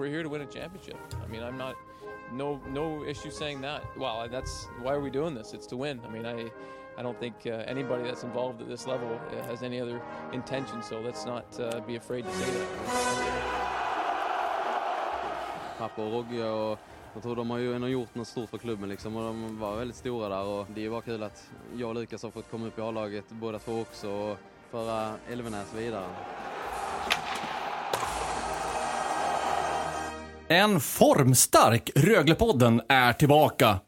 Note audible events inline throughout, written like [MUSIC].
We're here to win a championship. I mean, I'm not no no issue saying that. Well, that's why are we doing this? It's to win. I mean, I I don't think uh, anybody that's involved at this level uh, has any other intention. So let's not uh, be afraid to say that. Pappa och Rogge jag tror de har ju ändå gjort något stort för klubben liksom och de var väldigt stora där och det är bara kul att jag och Lukas har fått komma upp i A-laget båda två också och föra Elvenäs vidare. En formstark Röglepodden är tillbaka.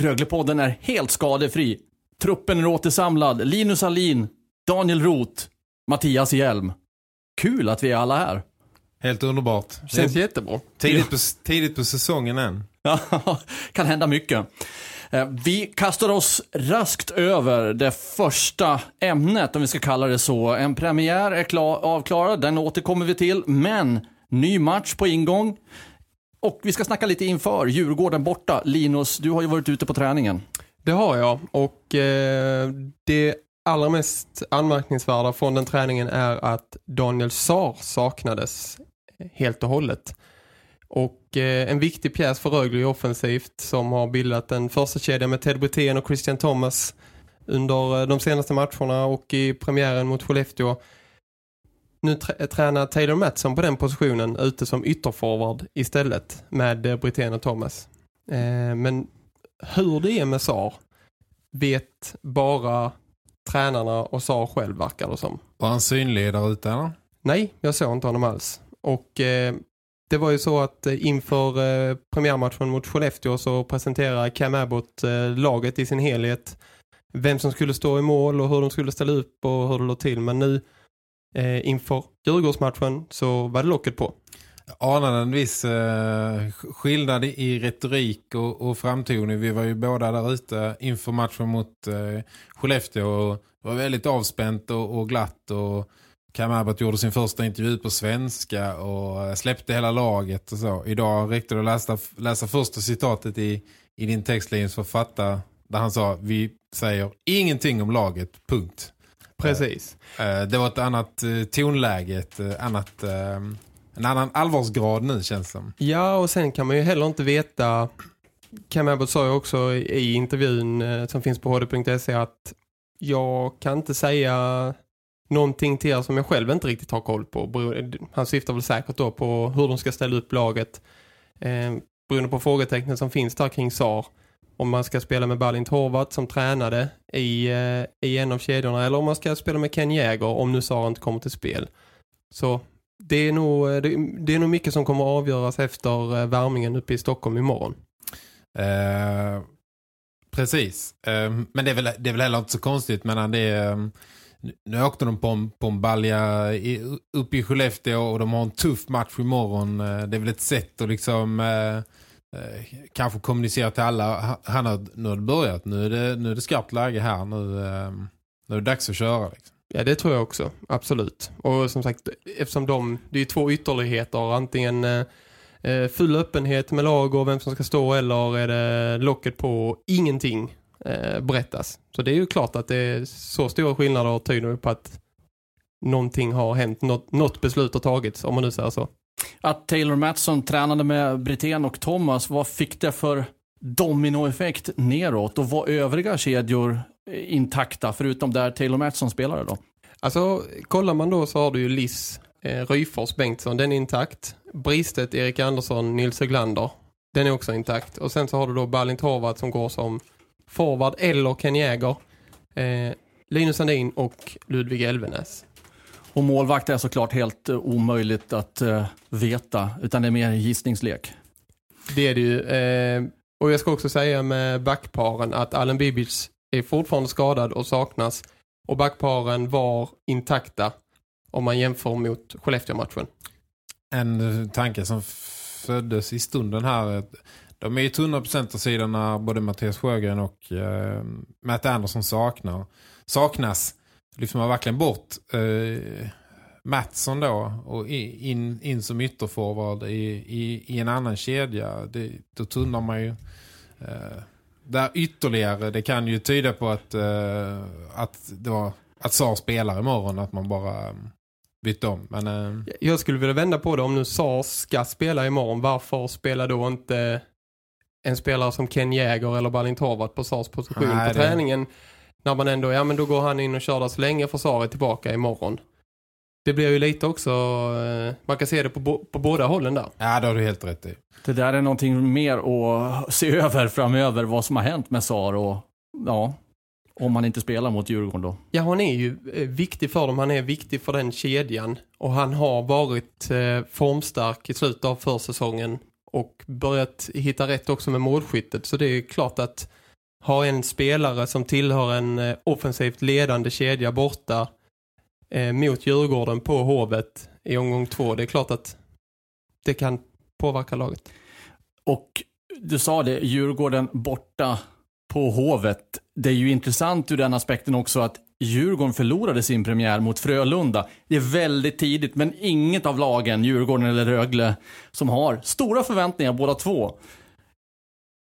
Röglepodden är helt skadefri. Truppen är återsamlad. Linus Alin, Daniel Roth, Mattias Hjelm. Kul att vi är alla här. Helt underbart. Känns jättebra. Tidigt på, tidigt på säsongen än. Ja, [LAUGHS] kan hända mycket. Eh, vi kastar oss raskt över det första ämnet, om vi ska kalla det så. En premiär är klar, avklarad, den återkommer vi till. Men Ny match på ingång. Och vi ska snacka lite inför Djurgården borta. Linus, du har ju varit ute på träningen. Det har jag och eh, det allra mest anmärkningsvärda från den träningen är att Daniel Saar saknades helt och hållet. Och eh, en viktig pjäs för Rögle offensivt som har bildat en första kedja med Ted Brithén och Christian Thomas under eh, de senaste matcherna och i premiären mot Skellefteå nu trä tränar Taylor Matson på den positionen ute som ytterforward istället med eh, och Thomas. Eh, men hur det är med SAR vet bara tränarna och SAR själv verkar det som. Var han synlig där ute eller? Nej, jag såg inte honom alls. Och eh, det var ju så att eh, inför eh, premiärmatchen mot Skellefteå så presenterade Cam Abbott eh, laget i sin helhet. Vem som skulle stå i mål och hur de skulle ställa upp och hur det låg till. Men nu eh, inför Djurgårdsmatchen så var det locket på. Jag anade en viss eh, skillnad i retorik och, och framtoning. Vi var ju båda där ute inför matchen mot eh, Skellefteå och det var väldigt avspänt och, och glatt och Cam Abbott gjorde sin första intervju på svenska och eh, släppte hela laget och så. Idag räckte det att läsa, läsa första citatet i, i din textlinje för att fatta där han sa vi säger ingenting om laget, punkt. Precis. Eh, det var ett annat eh, tonläge, ett eh, annat, en annan allvarsgrad nu känns som. Ja, och sen kan man ju heller inte veta... Cam Abbott sa ju också i intervjun som finns på hd.se att jag kan inte säga någonting till er som jag själv inte riktigt har koll på. Han syftar väl säkert då på hur de ska ställa upp laget. beroende på frågetecknen som finns där kring SAR om man ska spela med Balint Horvat som tränade i, eh, i en av kedjorna eller om man ska spela med Ken Jäger om nu Sara inte kommer till spel. Så det är, nog, eh, det, det, är nog mycket som kommer att avgöras efter eh, värmningen värmingen uppe i Stockholm imorgon. Eh, precis. Eh, men det är, väl, det är väl heller inte så konstigt men det är... Nu åkte de på en, på en balja i, uppe i Skellefteå och de har en tuff match imorgon. Det är väl ett sätt att liksom Eh, Eh, kanske kommunicera till alla. Han har, nu har det börjat. Nu är det, nu är det skarpt läge här. Nu, ehm, nu är det dags att köra. Liksom. Ja, det tror jag också. Absolut. Och som sagt, eftersom de, det är två ytterligheter. Antingen eh, eh, full öppenhet med lag och vem som ska stå eller är det locket på ingenting eh, berättas. Så det är ju klart att det är så stora skillnader tyder på att någonting har hänt. Något, något beslut har tagits, om man nu säger så. Att Taylor Matson tränade med Britten och Thomas, vad fick det för dominoeffekt neråt? Och var övriga kedjor intakta, förutom där Taylor Matson spelade då? Alltså, kollar man då så har du ju Liss, eh, Ryfors, Bengtsson, den är intakt. Bristet, Erik Andersson, Nils Höglander, den är också intakt. Och sen så har du då Balint Horvath som går som forward eller Ken Jäger, eh, Linus Sandin och Ludvig Elvenäs. Och målvakt är såklart helt uh, omöjligt att uh, veta, utan det är mer gissningslek. Det är det ju. Eh, och jag ska också säga med backparen att Allen Bibic är fortfarande skadad och saknas. och backparen var intakta om man jämför mot Skellefteå-matchen. En tanke som föddes i stunden här. De är ju 100% sidan när både Mattias Sjögren och eh, Matt Anderson saknar, saknas. Lyfter man verkligen bort eh, Mattsson då och in, in som ytterforward i, i, i en annan kedja. Det, då tunnar man ju eh, där ytterligare. Det kan ju tyda på att, eh, att det var att Sar spelar imorgon. Att man bara bytte om. Men, eh... Jag skulle vilja vända på det. Om nu Sar ska spela imorgon, varför spelar då inte en spelare som Ken Jäger eller Balin Torvart på Sars position Nej, på det... träningen? När man ändå, ja men då går han in och kör där så länge för Sar är tillbaka imorgon. Det blir ju lite också, eh, man kan se det på, på båda hållen där. Ja, det har du helt rätt i. Det där är någonting mer att se [LAUGHS] över framöver, vad som har hänt med Sar och ja, om han inte spelar mot Djurgården då. Ja, han är ju eh, viktig för dem. Han är viktig för den kedjan. Och han har varit eh, formstark i slutet av försäsongen. Och börjat hitta rätt också med målskyttet. Så det är klart att ha en spelare som tillhör en eh, offensivt ledande kedja borta eh, mot Djurgården på Hovet i omgång två. Det är klart att det kan påverka laget. Och du sa det, Djurgården borta på Hovet. Det är ju intressant ur den aspekten också att Djurgården förlorade sin premiär mot Frölunda. Det är väldigt tidigt, men inget av lagen, Djurgården eller Rögle, som har stora förväntningar båda två,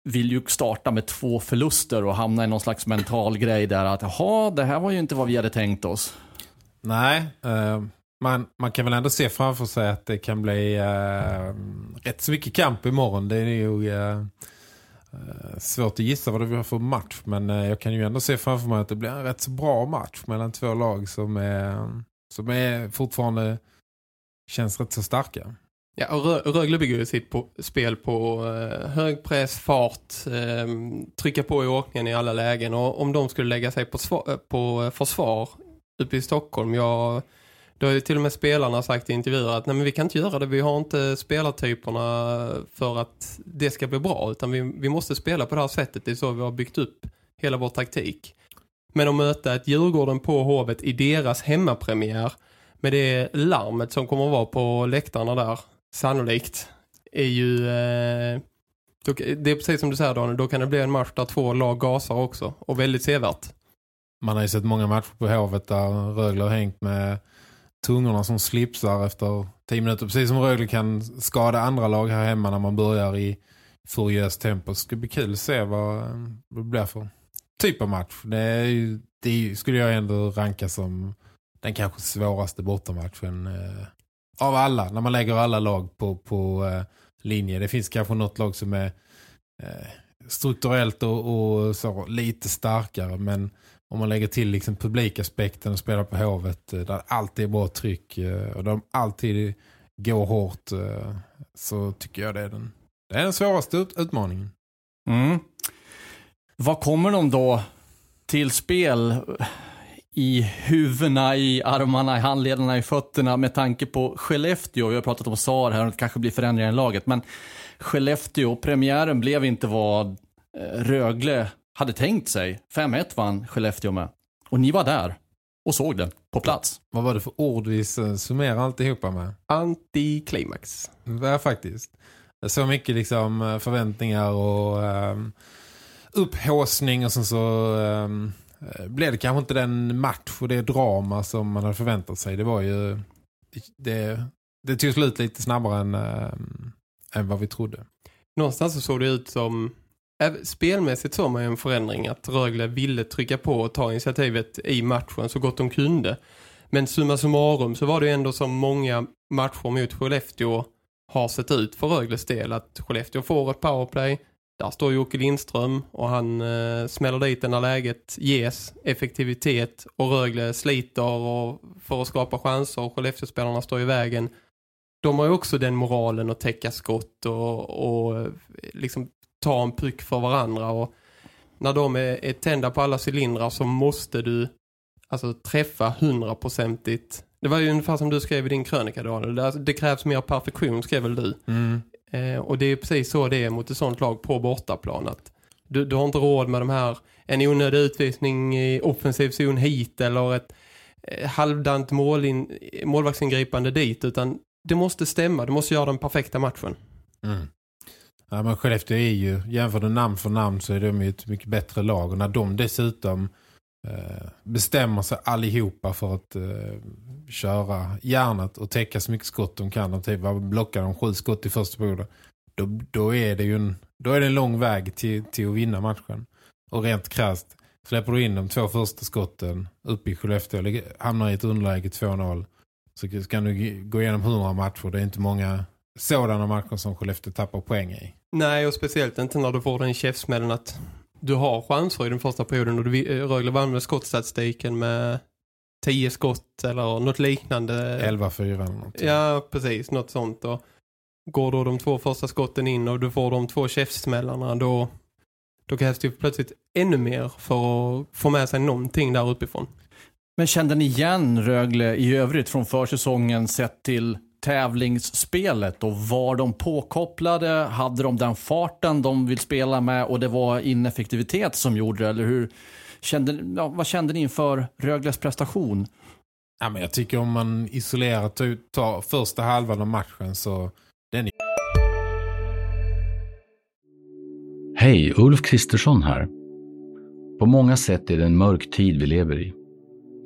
vill ju starta med två förluster och hamna i någon slags mental grej där att jaha, det här var ju inte vad vi hade tänkt oss. Nej, eh, man, man kan väl ändå se framför sig att det kan bli eh, rätt så mycket kamp imorgon. Det är ju eh, eh, svårt att gissa vad det blir för match. Men eh, jag kan ju ändå se framför mig att det blir en rätt så bra match mellan två lag som är, som är fortfarande känns rätt så starka. Ja, och Rögle bygger ju sitt på, spel på eh, hög press, fart, eh, trycka på i åkningen i alla lägen. Och om de skulle lägga sig på, på försvar uppe i Stockholm. Jag, då har ju till och med spelarna sagt i intervjuer att nej men vi kan inte göra det. Vi har inte spelartyperna för att det ska bli bra. Utan vi, vi måste spela på det här sättet. Det är så vi har byggt upp hela vår taktik. Men att möta ett Djurgården på Hovet i deras hemmapremiär med det larmet som kommer att vara på läktarna där, sannolikt, är ju... Eh, det är precis som du säger Daniel, då kan det bli en match där två lag gasar också. Och väldigt sevärt. Man har ju sett många matcher på Hovet där Rögle har hängt med tungorna som slipsar efter tio minuter. Precis som Rögle kan skada andra lag här hemma när man börjar i furiöst tempo. Det ska bli kul att se vad det blir för typ av match. Det, är ju, det skulle jag ändå ranka som den kanske svåraste bortamatchen eh, av alla. När man lägger alla lag på, på eh, linje. Det finns kanske något lag som är eh, strukturellt och, och så lite starkare. Men om man lägger till liksom publikaspekten och spelar på hovet eh, där alltid är bra tryck eh, och de alltid går hårt eh, så tycker jag det är den, det är den svåraste ut utmaningen. Mm. Vad kommer de då till spel i huvudena, i armarna, i handledarna, i fötterna med tanke på Skellefteå? Vi har pratat om SAR här och det kanske blir förändringar i laget men Skellefteå, premiären blev inte vad Rögle hade tänkt sig. 5-1 vann Skellefteå med. Och ni var där och såg den på plats. Vad var det för ord vi summerar alltihopa med? Antiklimax. Ja, faktiskt. Så mycket liksom eh, förväntningar och um, upphåsning och sen så um, Eh, blev det kanske inte den match och det drama som man hade förväntat sig. Det var ju det, det tog slut lite snabbare än, äh, än vad vi trodde. Någonstans så såg det ut som eh, Spelmässigt såg man ju en förändring att Rögle ville trycka på och ta initiativet i matchen så gott de kunde. Men summa summarum så var det ändå som många matcher mot Skellefteå har sett ut för Rögles del. Att Skellefteå får ett powerplay, där står Jocke Lindström och han eh, smäller dit när läget ges effektivitet och Rögle sliter och för att skapa chanser och Skellefteå-spelarna står i vägen. De har ju också den moralen att täcka skott och, och eh, liksom ta en puck för varandra och när de är, är tända på alla cylindrar så måste du alltså träffa hundraprocentigt. Det var ju ungefär som du skrev i din krönika Daniel. Det, alltså, det krävs mer perfektion skrev väl du. Mm. Eh, och det är precis så det är mot ett sånt lag på bortaplan. Att du, du har inte råd med de här en onödig utvisning i offensiv zon hit eller ett eh, halvdant målin, målvaktsingripande dit utan det måste stämma, Du måste göra den perfekta matchen. Mm. Ja, men Skellefteå är ju, jämför namn för namn så är de ju ett mycket bättre lag. Och när de dessutom Eh, bestämmer sig allihopa för att eh, köra järnet och täcka så mycket skott de kan. Typ blockar de sju skott i första perioden. Då, då är det ju en, då är det en lång väg till, till att vinna matchen. Och rent krasst släpper du in de två första skotten upp i Skellefteå hamnar i ett underläge 2-0 så kan du gå igenom 100 matcher. Det är inte många sådana matcher som Skellefteå tappar poäng i. Nej, och speciellt inte när du får den käftsmällen att du har chanser i den första perioden och du, eh, Rögle vann med skottstatistiken med 10 skott eller något liknande. 11-4 eller något. Ja, precis. Något sånt. Och går då de två första skotten in och du får de två käftsmällarna då, då krävs det plötsligt ännu mer för att få med sig någonting där uppifrån. Men kände ni igen Rögle i övrigt från försäsongen sett till tävlingsspelet och var de påkopplade? Hade de den farten de vill spela med och det var ineffektivitet som gjorde det? Eller hur kände, ja, vad kände ni inför Rögles prestation? Ja, men jag tycker om man isolerat tar första halvan av matchen så den är... Hej, Ulf Kristersson här. På många sätt är det en mörk tid vi lever i.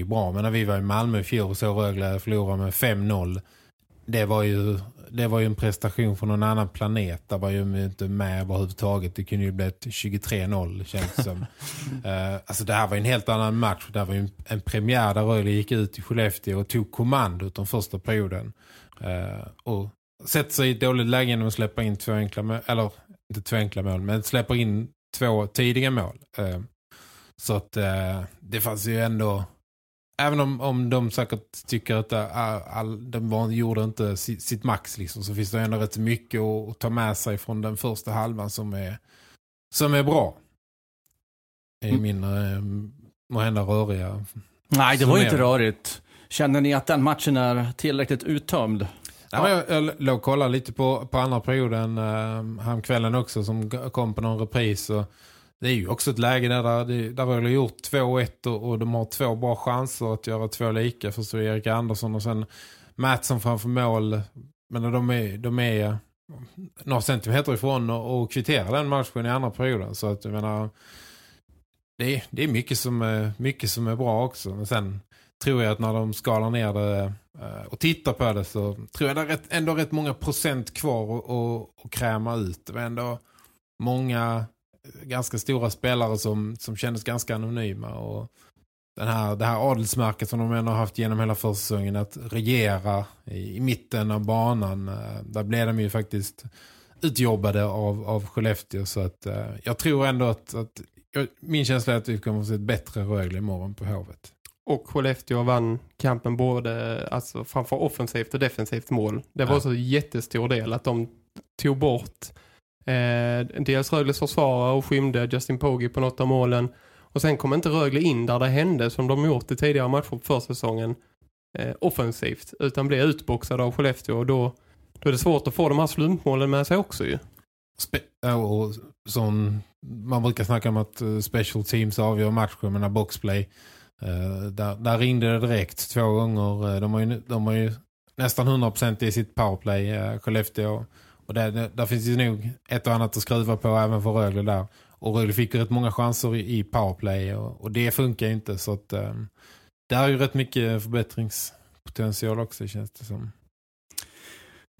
ju bra. Men när vi var i Malmö i fjol så Rögle förlorade med 5-0. Det var ju det var ju en prestation från någon annan planet. Där var ju inte med överhuvudtaget. Det kunde ju bli ett 23-0 känns som. uh, [LAUGHS] alltså det här var en helt annan match. Det här var ju en, en premiär där Rögle gick ut i Skellefteå och tog kommandot den första perioden. Uh, och sätter sig i ett dåligt läge genom att släppa in två enkla mål. Eller inte två enkla mål, men släpper in två tidiga mål. Uh, så att det fanns ju ändå även om, om de säkert tycker att all, all, de gjorde inte sitt, sitt max liksom, så finns det ändå rätt mycket att, att, ta med sig från den första halvan som är, som är bra. I mm. min eh, måhända röriga. Nej, det var ju inte rörigt. Känner ni att den matchen är tillräckligt uttömd? Ja. jag, jag låg och kollade lite på, på andra perioden eh, häromkvällen också som kom på någon repris och det är ju också ett läge där, där, där har gjort 2-1 och, och, de har två bra chanser att göra två lika för så Erik Andersson och sen Mattsson framför mål. Men de är, de är några centimeter ifrån och, och kvitterar den matchen i andra perioden. Så att jag menar, det är, det är mycket, som är, mycket som är bra också. Men sen tror jag att när de skalar ner det eh, och tittar på det så tror jag det är rätt, ändå rätt många procent kvar att kräma ut. Det var ändå många ganska stora spelare som, som kändes ganska anonyma och den här, det här adelsmärket som de ändå har haft genom hela försäsongen att regera i, i, mitten av banan eh, där blev de ju faktiskt utjobbade av, av Skellefteå så att uh, jag tror ändå att, att jag, min känsla är att vi kommer att se ett bättre Rögle imorgon på Hovet. Och Skellefteå vann kampen både alltså framför offensivt och defensivt mål. Det var ja. så jättestor del att de tog bort Eh, dels Rögles försvarare och skymde Justin Pogge på något av målen. Och sen kom inte Rögle in där det hände som de gjort i tidigare matcher på försäsongen eh, offensivt. Utan blev utboxade av Skellefteå och då, då är det svårt att få de här slumpmålen med sig också ju. Spe och som man brukar snacka om att eh, special teams avgör matcher med boxplay. Eh, där, där, ringde det direkt två gånger. Eh, de har ju, de har ju nästan 100% i sitt powerplay, eh, Skellefteå. Och där, där finns ju nog ett och annat att skruva på även för Rögle där. Och Rögle fick rätt många chanser i, powerplay och, och, det funkar inte så att um, där är ju rätt mycket förbättringspotential också känns det som.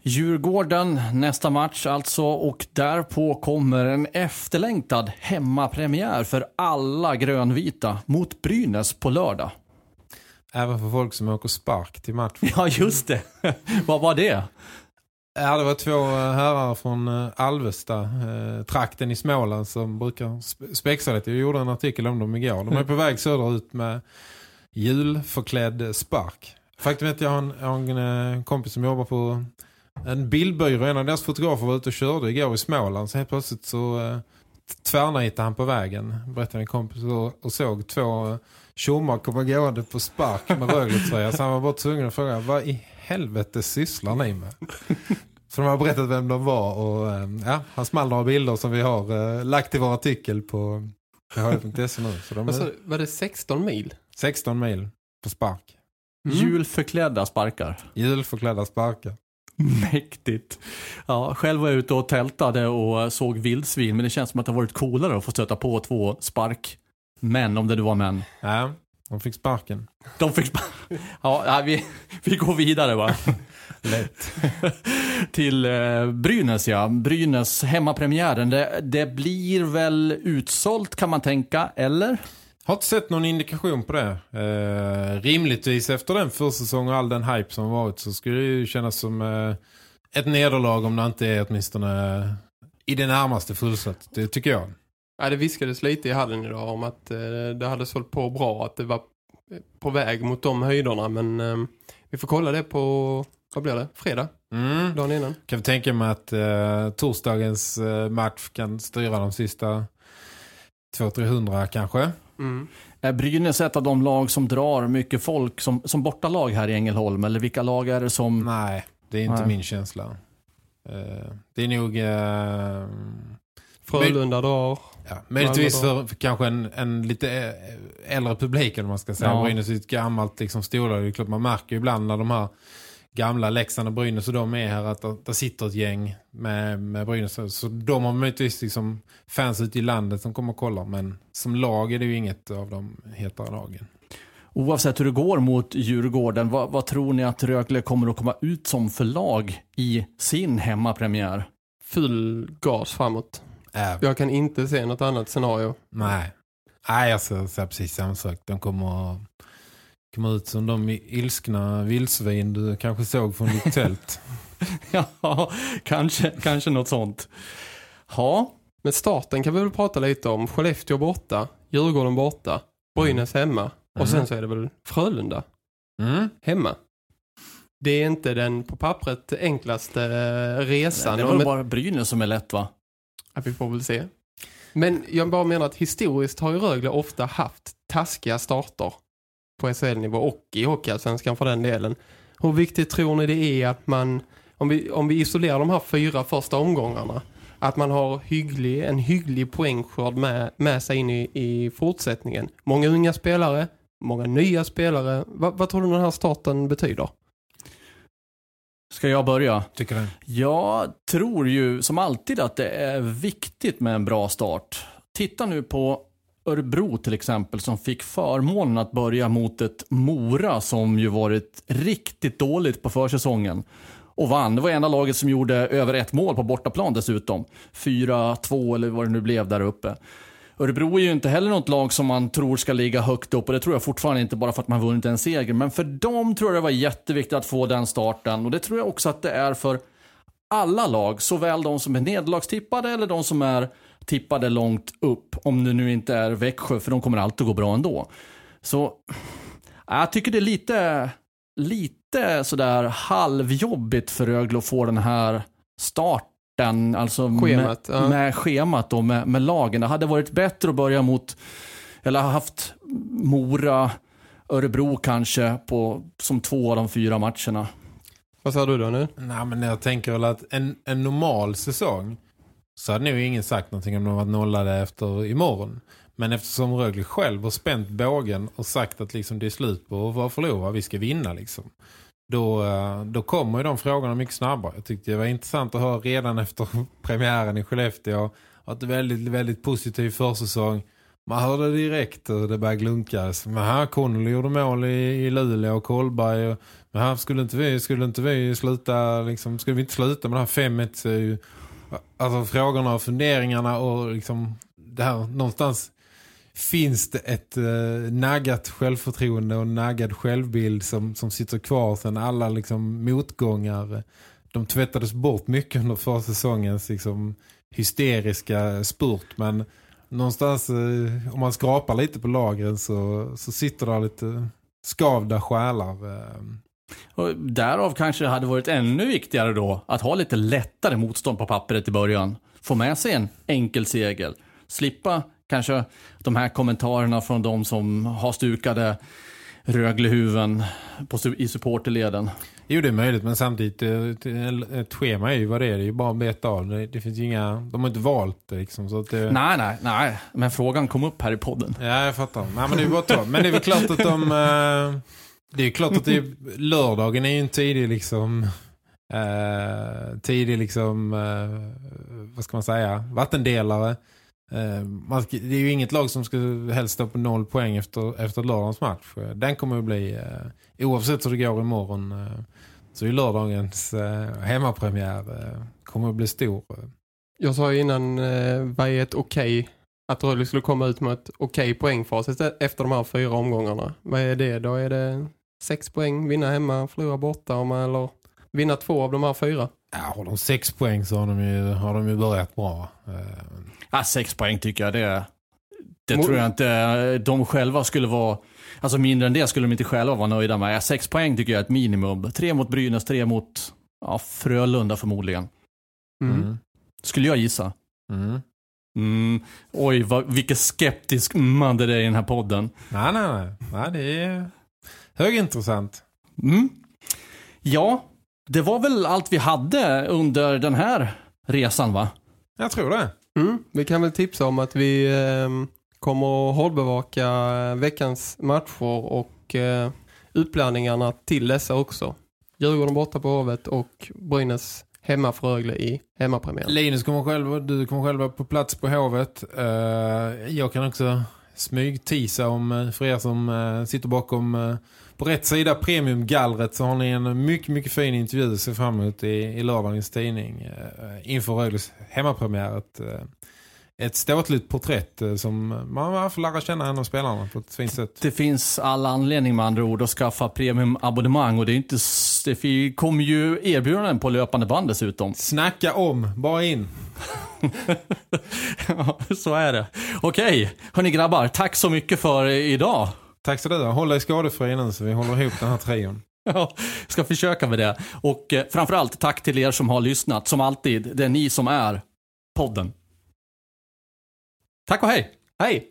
Djurgården nästa match alltså och därpå kommer en efterlängtad hemmapremiär för alla grönvita mot Brynäs på lördag. Även för folk som åker spark till matchen. [LAUGHS] Ja just det. Vad var det? Ja, det var två eh, herrar från eh, Alvesta, eh, trakten i Småland som brukar spexa lite. Jag gjorde en artikel om dem igår. De är på väg söderut med julförklädd spark. Faktum är att jag har en, jag har en eh, kompis som jobbar på en bildbyrå. En av deras fotografer var ute och körde igår i Småland. Så helt plötsligt så eh, tvärnitade han på vägen, berättade en kompis, och, och såg två tjommar komma gående på spark med Rögle-tröja. Så han var bara tvungen att fråga, vad i helvete sysslar ni med? Så de har berättat vem de var och eh, ja, han small några bilder som vi har eh, lagt i vår artikel på hd.se nu. Så de du? Var det 16 mil? 16 mil på spark. Mm. Julförklädda sparkar. Julförklädda sparkar. Mäktigt. Ja, själv var jag ute och tältade och såg vildsvin, men det känns som att det har varit coolare att få stöta på två sparkmän, om det nu var män. Ja, de fick sparken. De fick spark. Ja, ja, vi, vi går vidare va. [LAUGHS] Lätt. Till eh, Brynäs ja. Brynäs hemmapremiären. Det, det blir väl utsålt kan man tänka, eller? Har inte sett någon indikation på det. Eh, rimligtvis efter den försäsong och all den hype som varit så skulle det ju kännas som eh, ett nederlag om det inte är åtminstone eh, i det närmaste fullsatt. Det tycker jag. Ja, det viskades lite i hallen idag om att eh, det hade sålt på bra, att det var på väg mot de höjderna. Men eh, vi får kolla det på, vad blir det? Fredag, Mm. dagen innan. Kan vi tänka mig att eh, torsdagens eh, match kan styra de sista 200-300 kanske? Mm. Är Brynäs ett av de lag som drar mycket folk som, som bortalag här i Ängelholm? Eller vilka lag är det som... Nej, det är inte Nej. min känsla. Eh, det är nog... Frölunda drar. Ja, möjligtvis för, för kanske en, en lite äldre publik eller vad man ska säga. Ja. Brynäs är ett gammalt liksom, storlag. Det är klart man märker ju ibland när de här gamla Leksand och Brynäs och de är här att det, sitter ett gäng med, med Brynäs. Så de har möjligtvis liksom fans ute i landet som kommer och kollar. Men som lag är det ju inget av de hetare lagen. Oavsett hur det går mot Djurgården, vad, vad tror ni att Rögle kommer att komma ut som för lag i sin hemmapremiär? Full gas framåt. Äh, Jag kan inte se något annat scenario. nej. Nej, jag säger säger precis samma sak. De kommer att komma ut som de ilskna vildsvin du kanske såg från ditt tält. [LAUGHS] Ja, kanske, kanske något sånt. Ja, Men starten kan vi väl prata lite om. Skellefteå borta, Djurgården borta, Brynäs hemma. Och sen Mm. så är det väl Frölunda Mm. hemma. Det är inte den på pappret enklaste eh, resan. det Och var bara Brynäs som är lätt va? Ja, vi får väl se. Men jag bara menar att historiskt har ju Rögle ofta haft taskiga starter på SHL-nivå och i Hockeyallsvenskan för den delen. Hur viktigt tror ni det är att man, om vi, om vi isolerar de här fyra första omgångarna, att man har hygglig, en hygglig poängskörd med, med sig in i, i fortsättningen? Många unga spelare, många nya spelare. Va, vad tror du den här starten betyder? Ska jag börja? Tycker det. Jag tror ju som alltid att det är viktigt med en bra start. Titta nu på Örebro till exempel som fick förmånen att börja mot ett Mora som ju varit riktigt dåligt på försäsongen. Och vann. Det var enda laget som gjorde över ett mål på bortaplan dessutom. 4-2 eller vad det nu blev där uppe. Örebro är ju inte heller något lag som man tror ska ligga högt upp och det tror jag fortfarande inte bara för att man vunnit en seger. Men för dem tror jag det var jätteviktigt att få den starten och det tror jag också att det är för alla lag, såväl de som är nederlagstippade eller de som är tippade långt upp. Om det nu inte är Växjö, för de kommer alltid gå bra ändå. Så jag tycker det är lite, lite sådär halvjobbigt för Rögle att få den här starten. Alltså Schemat, med, ja. med schemat och med, med lagen. Det hade varit bättre att börja mot, eller ha haft Mora, Örebro kanske på, som två av de fyra matcherna. Vad sa du då nu? Nej, men jag tänker väl att en, en normal säsong så hade nog ingen sagt någonting om de var nollade efter imorgon. Men eftersom Rögle själv har spänt bågen och sagt att liksom det är slut på att förlora, vi ska vinna liksom. Då, eh, då kommer ju de frågorna mycket snabbare. Jag tyckte det var intressant att höra redan efter [LAUGHS] premiären i Skellefteå att det var väldigt, väldigt positiv försäsong. Man hörde direkt hur det började glunkas. Men här Connolly gjorde mål i, i Luleå och Kolberg och men här skulle inte vi, skulle inte vi sluta liksom, skulle vi inte sluta med det här 5-1 så ju, alltså frågorna och funderingarna och liksom det här någonstans finns det ett eh, naggat självförtroende och naggad självbild som, som sitter kvar sen alla liksom motgångar eh, de tvättades bort mycket under förra säsongens liksom, hysteriska spurt. Men någonstans, eh, om man skrapar lite på lagren så, så sitter där lite skavda själar. Eh. Och därav kanske det hade varit ännu viktigare då att ha lite lättare motstånd på pappret i början. Få med sig en enkel segel. Slippa kanske de här kommentarerna från de som har stukade Röglehuven på, i supporterleden. Jo, det är möjligt, men samtidigt eh, ett schema är ju vad det är. Det är ju bara att beta av. Det, finns inga, de har inte valt det liksom. Så att det... Nej, nej, nej. Men frågan kom upp här i podden. Ja, jag fattar. Nej, men det är bara. Men det är väl klart att de... Eh, det är klart att det är, lördagen är ju en tidig liksom... Uh, tidig liksom... Uh, vad ska man säga? Vattendelare. Eh, det är ju inget lag som ska helst stå på noll poäng efter, efter lördagens match. Eh, den kommer att bli... Eh, oavsett hur det går imorgon så är lördagens hemmapremiär kommer att bli stor. Jag sa ju innan vad är ett okej okay att Rögle skulle komma ut med ett okej okay poängfacit efter de här fyra omgångarna. Vad är det? Då är det sex poäng, vinna hemma, förlora borta eller vinna två av de här fyra. Ja, har de sex poäng så har de ju, har de ju börjat bra. Ja, sex poäng tycker jag det det tror jag inte de själva skulle vara alltså mindre än det skulle de inte själva vara nöjda med. Sex poäng tycker jag är ett minimum. Tre mot Brynäs, tre mot ja, Frölunda förmodligen. Mm. mm. Skulle jag gissa. Mm. Mm. Oj, vad, vilken skeptisk man det är i den här podden. Nej, nej, nej. nej det är högintressant. Mm. Ja, det var väl allt vi hade under den här resan va? Jag tror det. Mm. Vi kan väl tipsa om att vi eh, kommer att hållbevaka veckans matcher och eh, utblandningarna till dessa också. Djurgården borta på Hovet och Brynäs hemma för Rögle i hemmapremiären. Linus kommer själv, du kommer själv vara på plats på Hovet. Uh, jag kan också smygtisa om, eh, för er som eh, sitter bakom eh, på rätt sida premiumgallret så har ni en mycket, mycket fin intervju att se fram emot i, i lördagens tidning inför Rögles hemmapremiär. Ett, ett ståtligt porträtt som man får lära känna en av spelarna på ett fint sätt. Det finns alla anledning med andra ord att skaffa premiumabonnemang och det är inte det kommer ju erbjudanden på löpande band dessutom. [LAUGHS] Snacka om, bara in. ja, så är det. Okej, hörni grabbar, tack så mycket för idag. Tack så du Håll dig skadefri nu så vi håller ihop den här trion. Ja, ska försöka med det. Och eh, framförallt tack till er som har lyssnat. Som alltid, det är ni som är podden. Tack och hej! Hej!